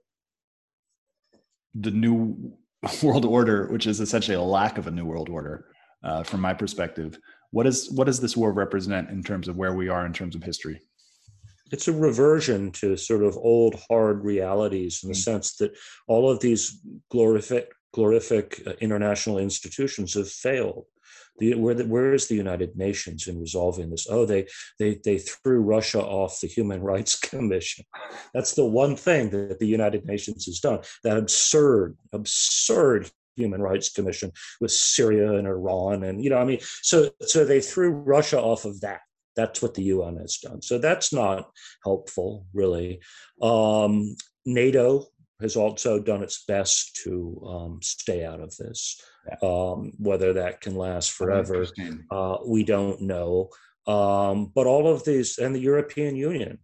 the new [laughs] world order, which is essentially a lack of a new world order, uh, from my perspective? What is what does this war represent in terms of where we are in terms of history? it's a reversion to sort of old hard realities in the mm. sense that all of these glorific glorific uh, international institutions have failed the, where, the, where is the United Nations in resolving this? Oh, they they they threw Russia off the Human [laughs] Rights Commission. That's the one thing that the United Nations has done. That absurd, absurd Human Rights Commission with Syria and Iran, and you know, I mean, so so they threw Russia off of that. That's what the UN has done. So that's not helpful, really. Um, NATO has also done its best to um, stay out of this. Yeah. Um, whether that can last forever, uh, we don't know. Um, but all of these, and the European Union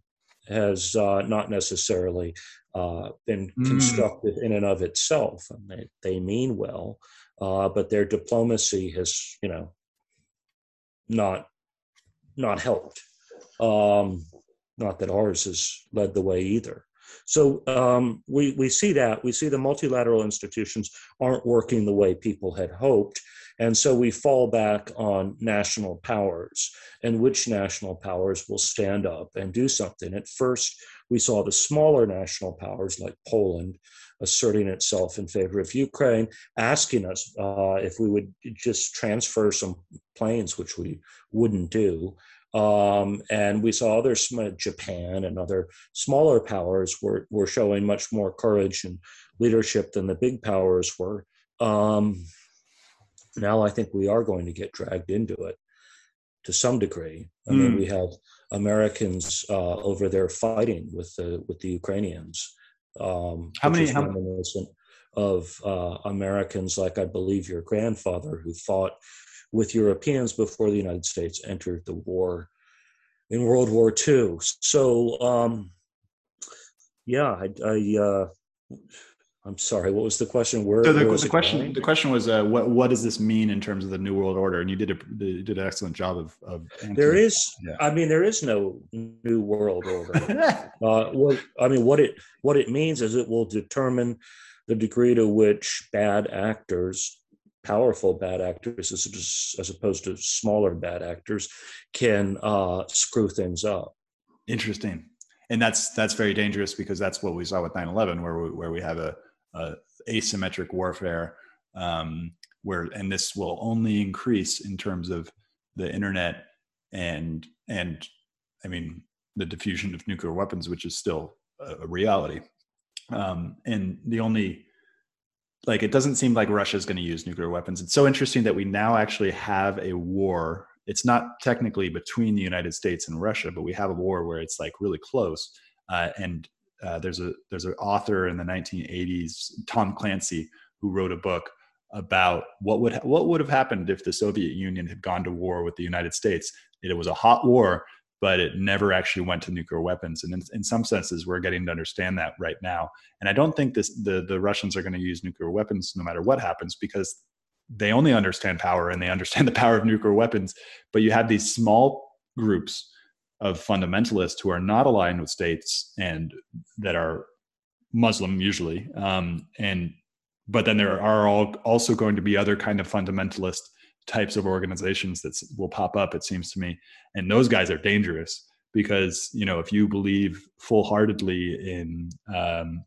has uh, not necessarily uh, been mm. constructive in and of itself. And they, they mean well, uh, but their diplomacy has, you know, not not helped. Um, not that ours has led the way either. So um, we, we see that. We see the multilateral institutions aren't working the way people had hoped. And so we fall back on national powers and which national powers will stand up and do something. At first, we saw the smaller national powers like Poland asserting itself in favor of Ukraine, asking us uh, if we would just transfer some planes, which we wouldn't do. Um, and we saw other Japan and other smaller powers were, were showing much more courage and leadership than the big powers were. Um, now I think we are going to get dragged into it to some degree. I mean, hmm. we have Americans uh, over there fighting with the with the Ukrainians. Um, how many? How of uh, Americans, like I believe your grandfather, who fought with Europeans before the United States entered the war in World War II. So, um, yeah, I, I uh, I'm sorry. What was the question? Where? So the, where the question going? the question was uh, what what does this mean in terms of the New World Order? And you did a you did an excellent job of. of there is, yeah. I mean, there is no New World Order. [laughs] uh, well, I mean, what it what it means is it will determine the degree to which bad actors, powerful bad actors, as, as opposed to smaller bad actors, can uh, screw things up. Interesting, and that's that's very dangerous because that's what we saw with 9/11, where we, where we have a uh, asymmetric warfare um, where and this will only increase in terms of the internet and and i mean the diffusion of nuclear weapons which is still a, reality um, and the only like it doesn't seem like russia is going to use nuclear weapons. It's so interesting that we now actually have a war. It's not technically between the united states and russia but we have a war where it's like really close. Uh, and uh, there's a there's an author in the 1980s, Tom Clancy, who wrote a book about what would what would have happened if the Soviet Union had gone to war with the United States. It was a hot war, but it never actually went to nuclear weapons. And in, in some senses, we're getting to understand that right now. And I don't think this the the Russians are going to use nuclear weapons no matter what happens because they only understand power and they understand [laughs] the power of nuclear weapons. But you have these small groups of fundamentalists who are not aligned with states and that are Muslim usually, um, and but then there are all, also going to be other kind of fundamentalist types of organizations that will pop up. It seems to me, and those guys are dangerous because you know if you believe full-heartedly in um,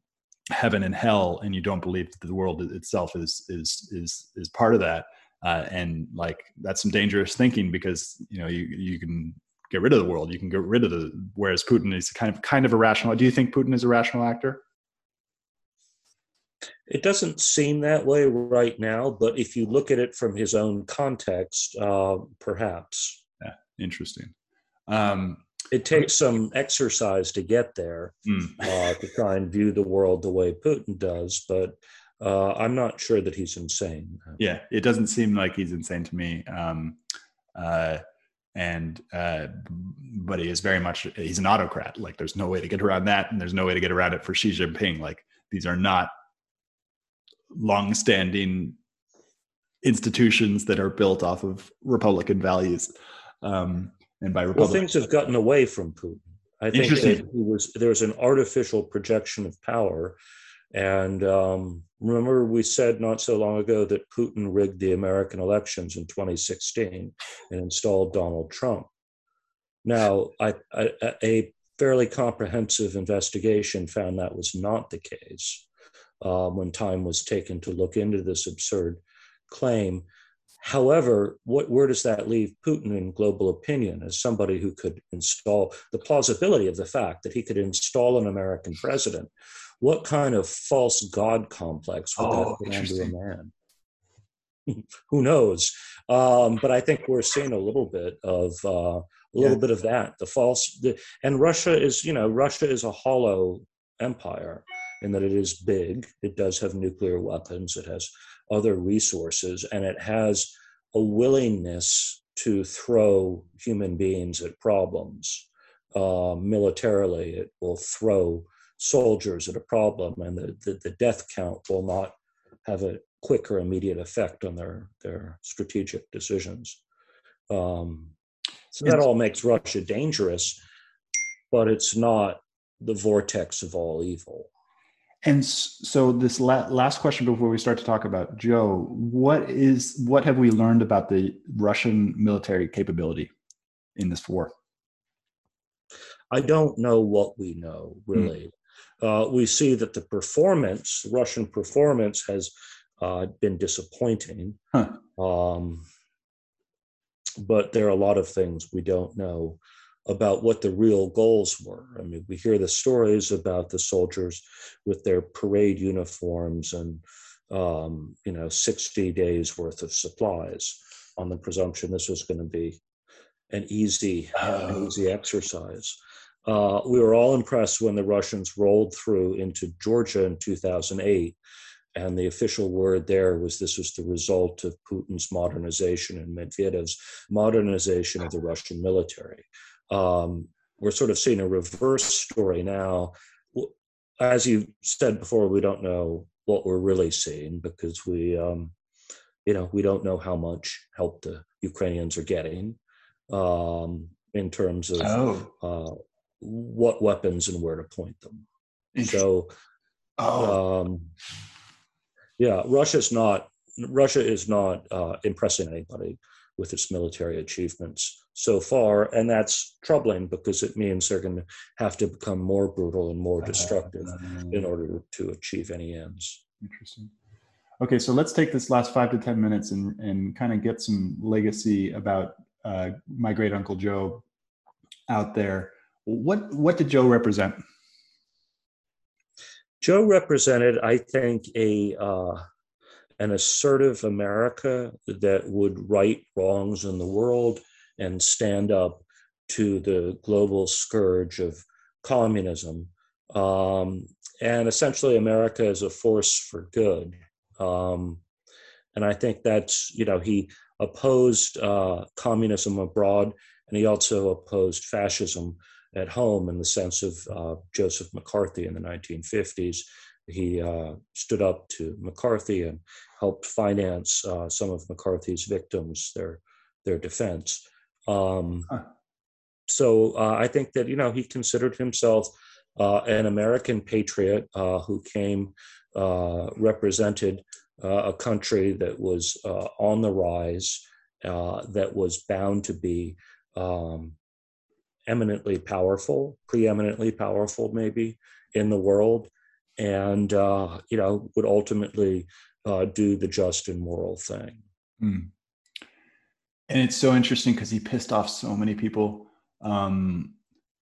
heaven and hell, and you don't believe that the world itself is is is is part of that, uh, and like that's some dangerous thinking because you know you you can get rid of the world. You can get rid of the. Whereas Putin is kind of kind of a rational. Do you think Putin is a rational actor? It doesn't seem that way right now, but if you look at it from his own context, uh, perhaps. Yeah, interesting. Um, it takes some exercise to get there mm. uh, to try and view the world the way Putin does, but uh, I'm not sure that he's insane. Yeah, it doesn't seem like he's insane to me. Um, uh, and uh, but he is very much he's an autocrat. Like there's no way to get around that, and there's no way to get around it for Xi Jinping. Like these are not long-standing institutions that are built off of Republican values. Um, and by Republican, well, things have gotten away from Putin. I think was there's an artificial projection of power and um, remember, we said not so long ago that Putin rigged the American elections in 2016 and installed Donald Trump. Now, I, I, a fairly comprehensive investigation found that was not the case um, when time was taken to look into this absurd claim. However, what, where does that leave Putin in global opinion as somebody who could install the plausibility of the fact that he could install an American president what kind of false god complex would oh, that put onto a man? [laughs] Who knows? Um, but I think we're seeing a little bit of uh, a little yeah. bit of that. The false, the, and Russia is, you know, Russia is a hollow empire in that it is big. It does have nuclear weapons. It has other resources, and it has a willingness to throw human beings at problems. Uh, militarily, it will throw soldiers at a problem, and the, the, the death count will not have a quick or immediate effect on their, their strategic decisions. Um, so that all makes Russia dangerous, but it's not the vortex of all evil. And so, this la- last question before we start to talk about Joe, what is what have we learned about the Russian military capability in this war? I don't know what we know really uh, we see that the performance, Russian performance, has uh, been disappointing. Huh. Um, but there are a lot of things we don't know about what the real goals were. I mean, we hear the stories about the soldiers with their parade uniforms and um, you know 60 days worth of supplies on the presumption this was going to be an easy, oh. easy exercise. Uh, we were all impressed when the Russians rolled through into Georgia in 2008. And the official word there was this was the result of Putin's modernization and Medvedev's modernization of the Russian military. Um, we're sort of seeing a reverse story now. As you said before, we don't know what we're really seeing because we, um, you know, we don't know how much help the Ukrainians are getting um, in terms of oh. uh, what weapons and where to point them. So, oh. um, yeah, Russia's not Russia is not uh, impressing anybody with its military achievements so far, and that's troubling because it means they're going to have to become more brutal and more destructive uh, in order to achieve any ends. Interesting. Okay, so let's take this last five to ten minutes and and kind of get some legacy about uh, my great uncle Joe out there. What what did Joe represent? Joe represented, I think, a uh, an assertive America that would right wrongs in the world and stand up to the global scourge of communism, um, and essentially America is a force for good. Um, and I think that's you know he opposed uh, communism abroad, and he also opposed fascism at home in the sense of uh, Joseph McCarthy in the 1950s. He uh, stood up to McCarthy and helped finance uh, some of McCarthy's victims, their their defense. Um, huh. So uh, I think that you know he considered himself uh, an American patriot uh, who came represented a country that was on the rise, that was bound to be um, eminently powerful, preeminently powerful, maybe in the world, and uh, you know would ultimately uh, do the just and moral thing. Mm. And it's so interesting because he pissed off so many people, um,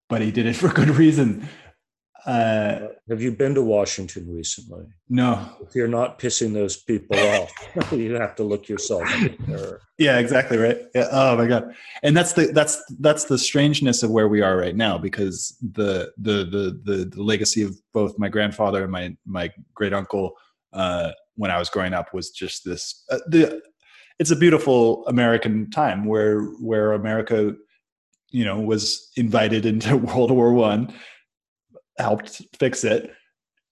but he did it [laughs] for good reason. Uh, Have you been to Washington recently? No. If you're not pissing those people off, [laughs] you have to look yourself in the mirror. Yeah, exactly right. Yeah. Oh my god. And that's the that's that's the strangeness of where we are right now because the the the the, the legacy of both my grandfather and my my great uncle uh, when I was growing up was just this. Uh, the it's a beautiful American time where where America, you know, was invited into [laughs] World War One helped fix it.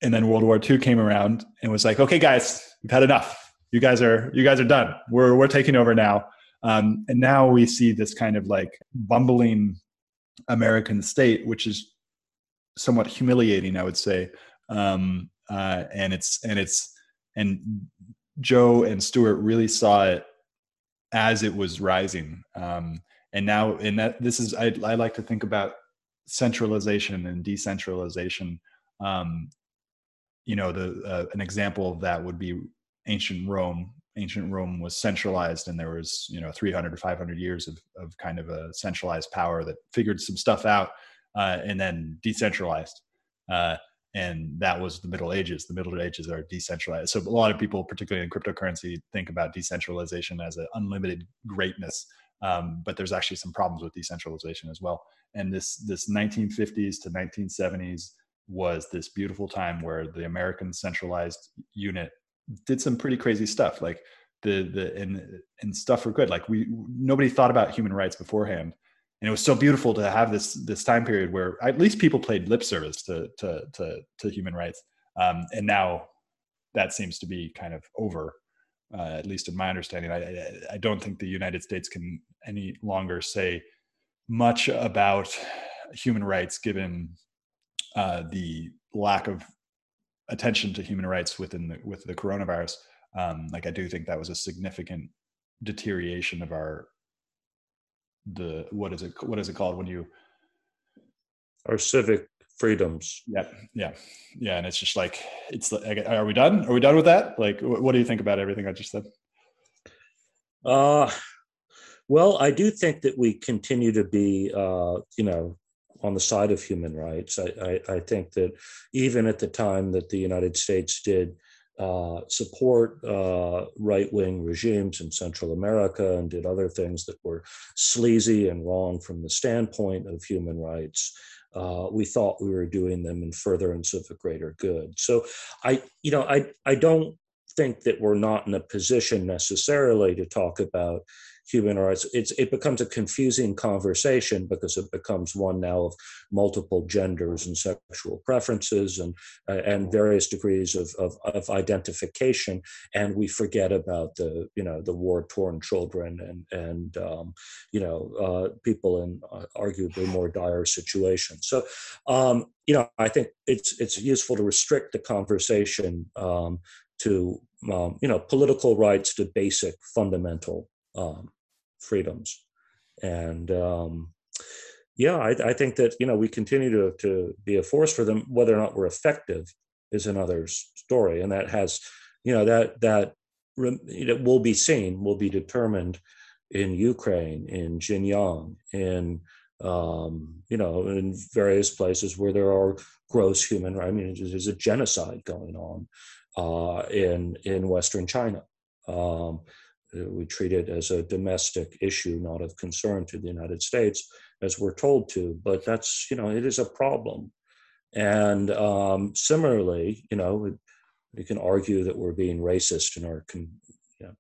And then World War Two came around and was like, okay, guys, we've had enough. You guys are you guys are done. We're we're taking over now. Um, and now we see this kind of like bumbling American state, which is somewhat humiliating, I would say. Um, uh, and it's and it's and Joe and Stewart really saw it as it was rising. Um, and now, and that this is I, I like to think about centralization and decentralization. Um, you know, the uh, an example of that would be ancient Rome. Ancient Rome was centralized, and there was you know 300 to 500 years of of kind of a centralized power that figured some stuff out, uh, and then decentralized. Uh, and that was the Middle Ages. The Middle Ages are decentralized. So a lot of people, particularly in cryptocurrency, think about decentralization as an unlimited greatness. Um, but there's actually some problems with decentralization as well. And this this 1950s to 1970s was this beautiful time where the American centralized unit did some pretty crazy stuff. Like the the and and stuff for good. Like we nobody thought about human rights beforehand. And it was so beautiful to have this this time period where at least people played lip service to to to, to human rights. Um, and now that seems to be kind of over uh, at least in my understanding. I, I don't think the United States can any longer say much about human rights given uh, the lack of attention to human rights within the with the coronavirus. Um, like I do think that was a significant deterioration of our the what is it what is it called when you our civic freedoms. Yeah, yeah, yeah. And it's just like it's. Like, are we done? Are we done with that? Like, what do you think about everything I just said? Uh, well, I do think that we continue to be, uh, you know, on the side of human rights. I, I, I, think that even at the time that the United States did uh, support uh, right wing regimes in Central America and did other things that were sleazy and wrong from the standpoint of human rights. Uh, we thought we were doing them in furtherance of a greater good. So I, you know, I, I don't think that we're not in a position necessarily to talk about human rights, it's, it becomes a confusing conversation because it becomes one now of multiple genders and sexual preferences and, uh, and various degrees of, of, of, identification. And we forget about the, you know, the war torn children and, and um, you know, uh, people in uh, arguably more dire situations. So, um, you know, I think it's, it's useful to restrict the conversation um, to um, you know political rights to basic fundamental um, freedoms. And um, yeah, I, I, think that you know we continue to to be a force for them. Whether or not we're effective is another story, and that has you know that that it will be seen, will be determined in Ukraine, in Xinjiang, in um, you know, in various places where there are gross human. rights. I mean, there's a genocide going on uh, in in Western China. Um, we treat it as a domestic issue, not of concern to the United States, as we're told to. But that's, you know, it is a problem. And um, similarly, you know, we, we, can argue that we're being racist in our con, you know,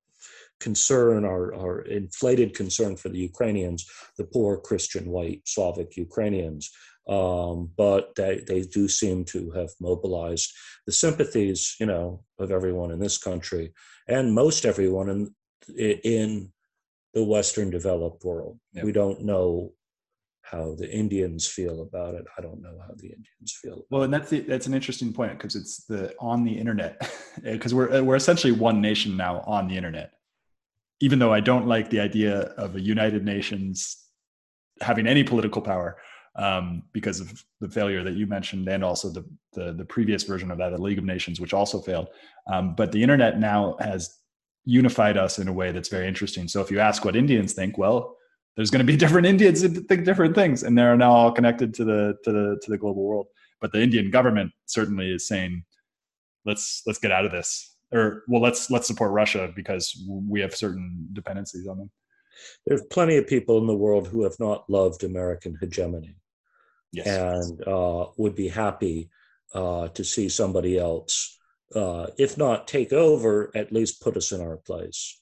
concern, our, our inflated concern for the Ukrainians, the poor Christian white Slavic Ukrainians. Um, but they, they do seem to have mobilized the sympathies, you know, of everyone in this country and most everyone in in the Western developed world. Yep. We don't know how the Indians feel about it. I don't know how the Indians feel. Well, and that's the, that's an interesting point because it's the on the internet [laughs] because we're we're essentially one nation now on the internet. Even though I don't like the idea of a United Nations having any political power um, because of the failure that you mentioned and also the, the, the previous version of that, the League of Nations, which also failed. Um, but the internet now has unified us in a way that's very interesting. So if you ask what Indians think, well, there's going to be [laughs] different Indians that think different things, and they're now all connected to the to the to the global world. But the Indian government certainly is saying, let's let's get out of this, or well, let's let's support Russia because we have certain dependencies on them. There's plenty of people in the world who have not loved American hegemony, yes. and uh, would be happy uh, to see somebody else uh, if not take over, at least put us in our place.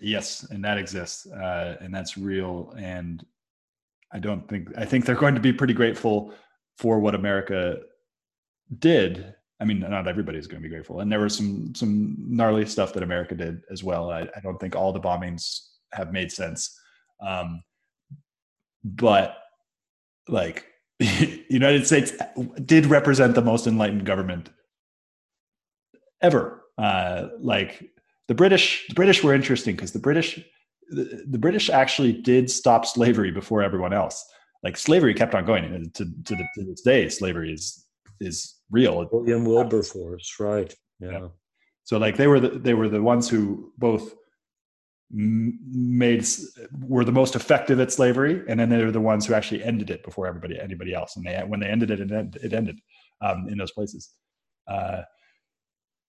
Yes, and that exists, uh, and that's real. And I don't think I think they're going to be pretty grateful for what America did. I mean, not everybody's going to be grateful, and there was some some gnarly stuff that America did as well. I, I don't think all the bombings have made sense, um, but like [laughs] United States did represent the most enlightened government ever. Uh, like the British, the British were interesting because the British, the, the, British actually did stop slavery before everyone else. Like slavery kept on going, and to to, the, to this day, slavery is is real. William Wilberforce, right? Yeah. yeah. So like they were the, they were the ones who both made were the most effective at slavery, and then they were the ones who actually ended it before everybody anybody else. And they when they ended it, it ended, it ended um, in those places. Uh,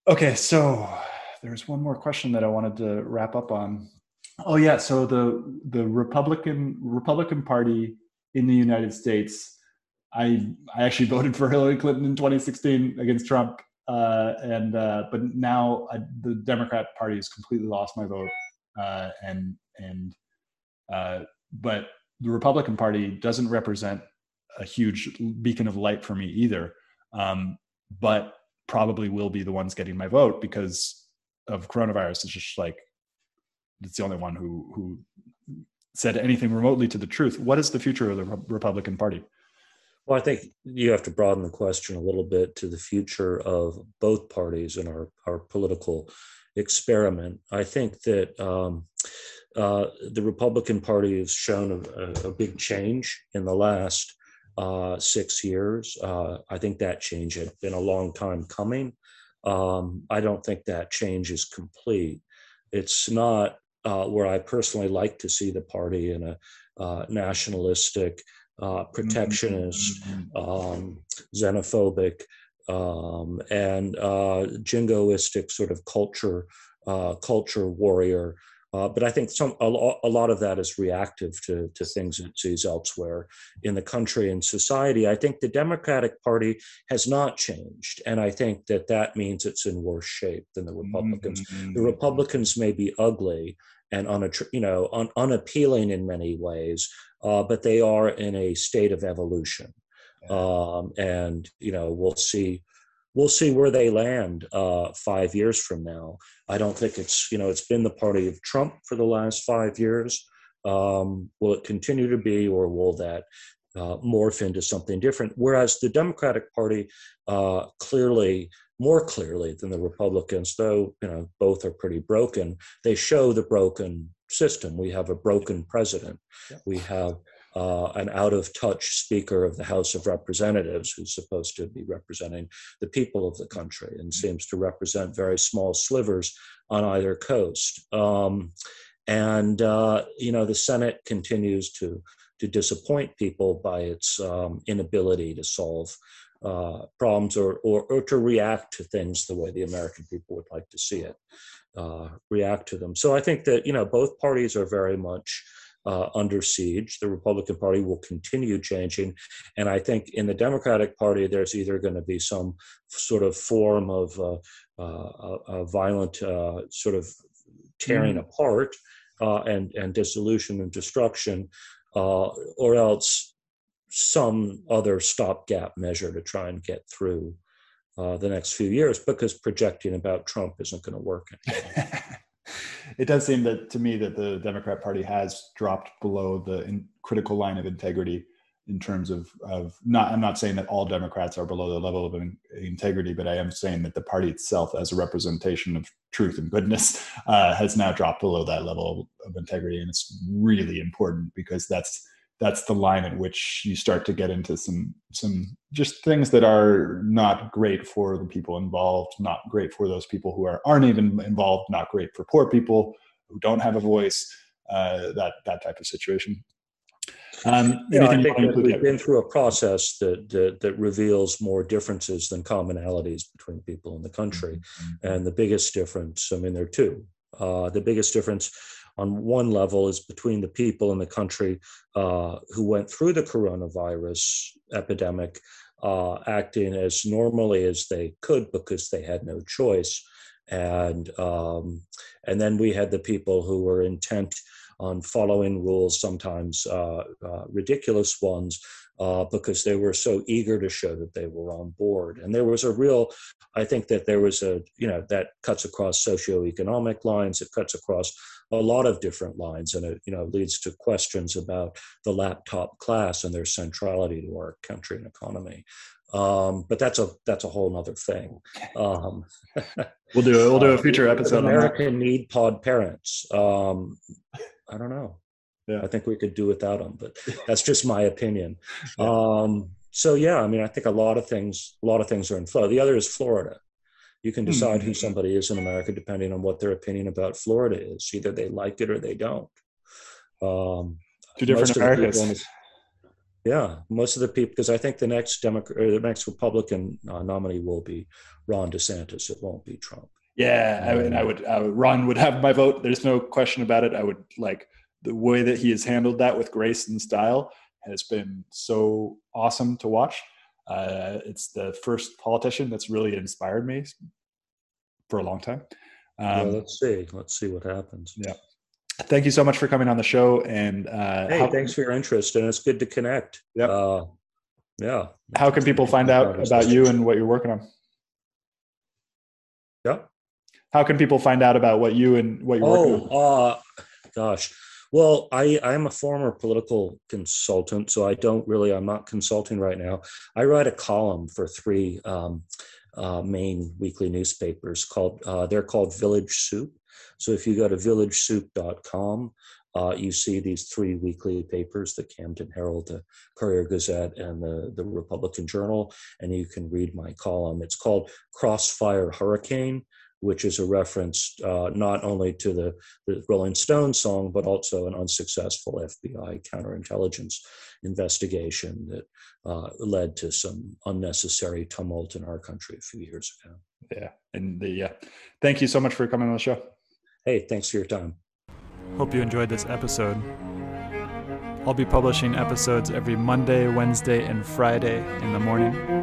Okay, so there's one more question that I wanted to wrap up on. Oh yeah, so the the Republican Republican Party in the United States, I I actually [laughs] voted for Hillary Clinton in 2016 against Trump, uh, and uh, but now I, the Democrat Party has completely lost my vote, uh, and and uh, but the Republican Party doesn't represent a huge beacon of light for me either. Um, but probably will be the ones getting my vote because of coronavirus. It's just like it's the only one who who said anything remotely to the truth. What is the future of the Republican Party? Well, I think you have to broaden the question a little bit to the future of both parties in our, our political experiment. I think that um, uh, the Republican Party has shown a, a, big change in the last uh, six years. Uh, I think that change had been a long time coming. Um, I don't think that change is complete. It's not uh, where I personally like to see the party in a uh, nationalistic, uh, protectionist, mm-hmm. um, xenophobic um, and uh, jingoistic sort of culture uh, culture warrior. Uh, but I think some a, a, lot of that is reactive to, to things it sees elsewhere in the country and society. I think the Democratic Party has not changed, and I think that that means it's in worse shape than the Republicans. Mm-hmm. The Republicans may be ugly and unatt- you know un- unappealing in many ways, uh, but they are in a state of evolution, um, and you know we'll see we'll see where they land uh, five years from now. I don't think it's you know it's been the party of Trump for the last five years. Um, will it continue to be, or will that uh, morph into something different? Whereas the Democratic Party uh, clearly, more clearly than the Republicans, though you know both are pretty broken, they show the broken system. We have a broken president. We have uh, an out of touch Speaker of the House of Representatives who's supposed to be representing the people of the country and mm-hmm. seems to represent very small slivers on either coast. Um, and uh, you know the Senate continues to to disappoint people by its um, inability to solve uh, problems or, or, or to react to things the way the American people would like to see it uh, react to them. So I think that you know both parties are very much uh, under siege. The Republican Party will continue changing. And I think in the Democratic Party, there's either going to be some sort of form of uh, uh, violent uh, sort of tearing mm. apart uh, and, and dissolution and destruction, uh, or else some other stopgap measure to try and get through the next few years because projecting about Trump isn't going to work. [laughs] it does seem that to me that the Democrat Party has dropped below the critical line of integrity in terms of of not. I'm not saying that all Democrats are below the level of in, integrity, but I am saying that the party itself, as a representation of truth and goodness, uh, has now dropped below that level of integrity, and it's really important because that's that's the line at which you start to get into some some just things that are not great for the people involved not great for those people who are aren't even involved not great for poor people who don't have a voice uh, that that type of situation um, yeah, I think that we've been through a process that, that, that reveals more differences than commonalities between people in the country, mm-hmm. and the biggest difference. I mean, there are two. Uh, the biggest difference on one level is between the people in the country uh, who went through the coronavirus epidemic uh, acting as normally as they could because they had no choice. And um, and then we had the people who were intent on following rules sometimes uh, uh ridiculous ones uh, because they were so eager to show that they were on board. And there was a real, I think that there was a, you know, that cuts across socioeconomic lines, it cuts across a lot of different lines, and it, you know, leads to questions about the laptop class and their centrality to our country and economy. Um, but that's a that's a whole other thing. Um, we'll do it. We'll do a [laughs] uh, future episode. American need pod parents. Um, I don't know. Yeah. I think we could do without them, but [laughs] that's just my opinion. Yeah. Um, so yeah, I mean, I think a lot of things, a lot of things are in flow. The other is Florida. You can decide mm-hmm. who somebody is in America depending on what their opinion about Florida is. Either they like it or they don't. Um, Two different Americas. yeah, most of the people, because I think the next Democrat or the next Republican uh, nominee will be Ron DeSantis. It won't be Trump. Yeah, I mean, I would, I would, Ron would have my vote. There's no question about it. I would like the way that he has handled that with grace and style has been so awesome to watch. Uh, it's the first politician that's really inspired me for a long time. Um, let's see. Let's see what happens. Yeah. Thank you so much for coming on the show. And uh, hey, how, thanks for your interest, and it's good to connect. Yeah. Uh, yeah. How can people find out about you and what you're working on? Yeah. How can people find out about what you and what you're oh, working on? Oh, uh, gosh. Well, I, I'm a former political consultant, so I don't really, I'm not consulting right now. I write a column for three um, uh, main weekly newspapers called, uh, they're called Village Soup. So if you go to villagesoup.com, uh, you see these three weekly papers the Camden Herald, the Courier Gazette, and the, the Republican Journal, and you can read my column. It's called Crossfire Hurricane which is a reference uh, not only to the, the Rolling Stones song, but also an unsuccessful FBI counterintelligence investigation that uh, led to some unnecessary tumult in our country a few years ago. Yeah. And the, yeah. Thank you so much for coming on the show. Hey, thanks for your time. Hope you enjoyed this episode. I'll be publishing episodes every Monday, Wednesday, and Friday in the morning.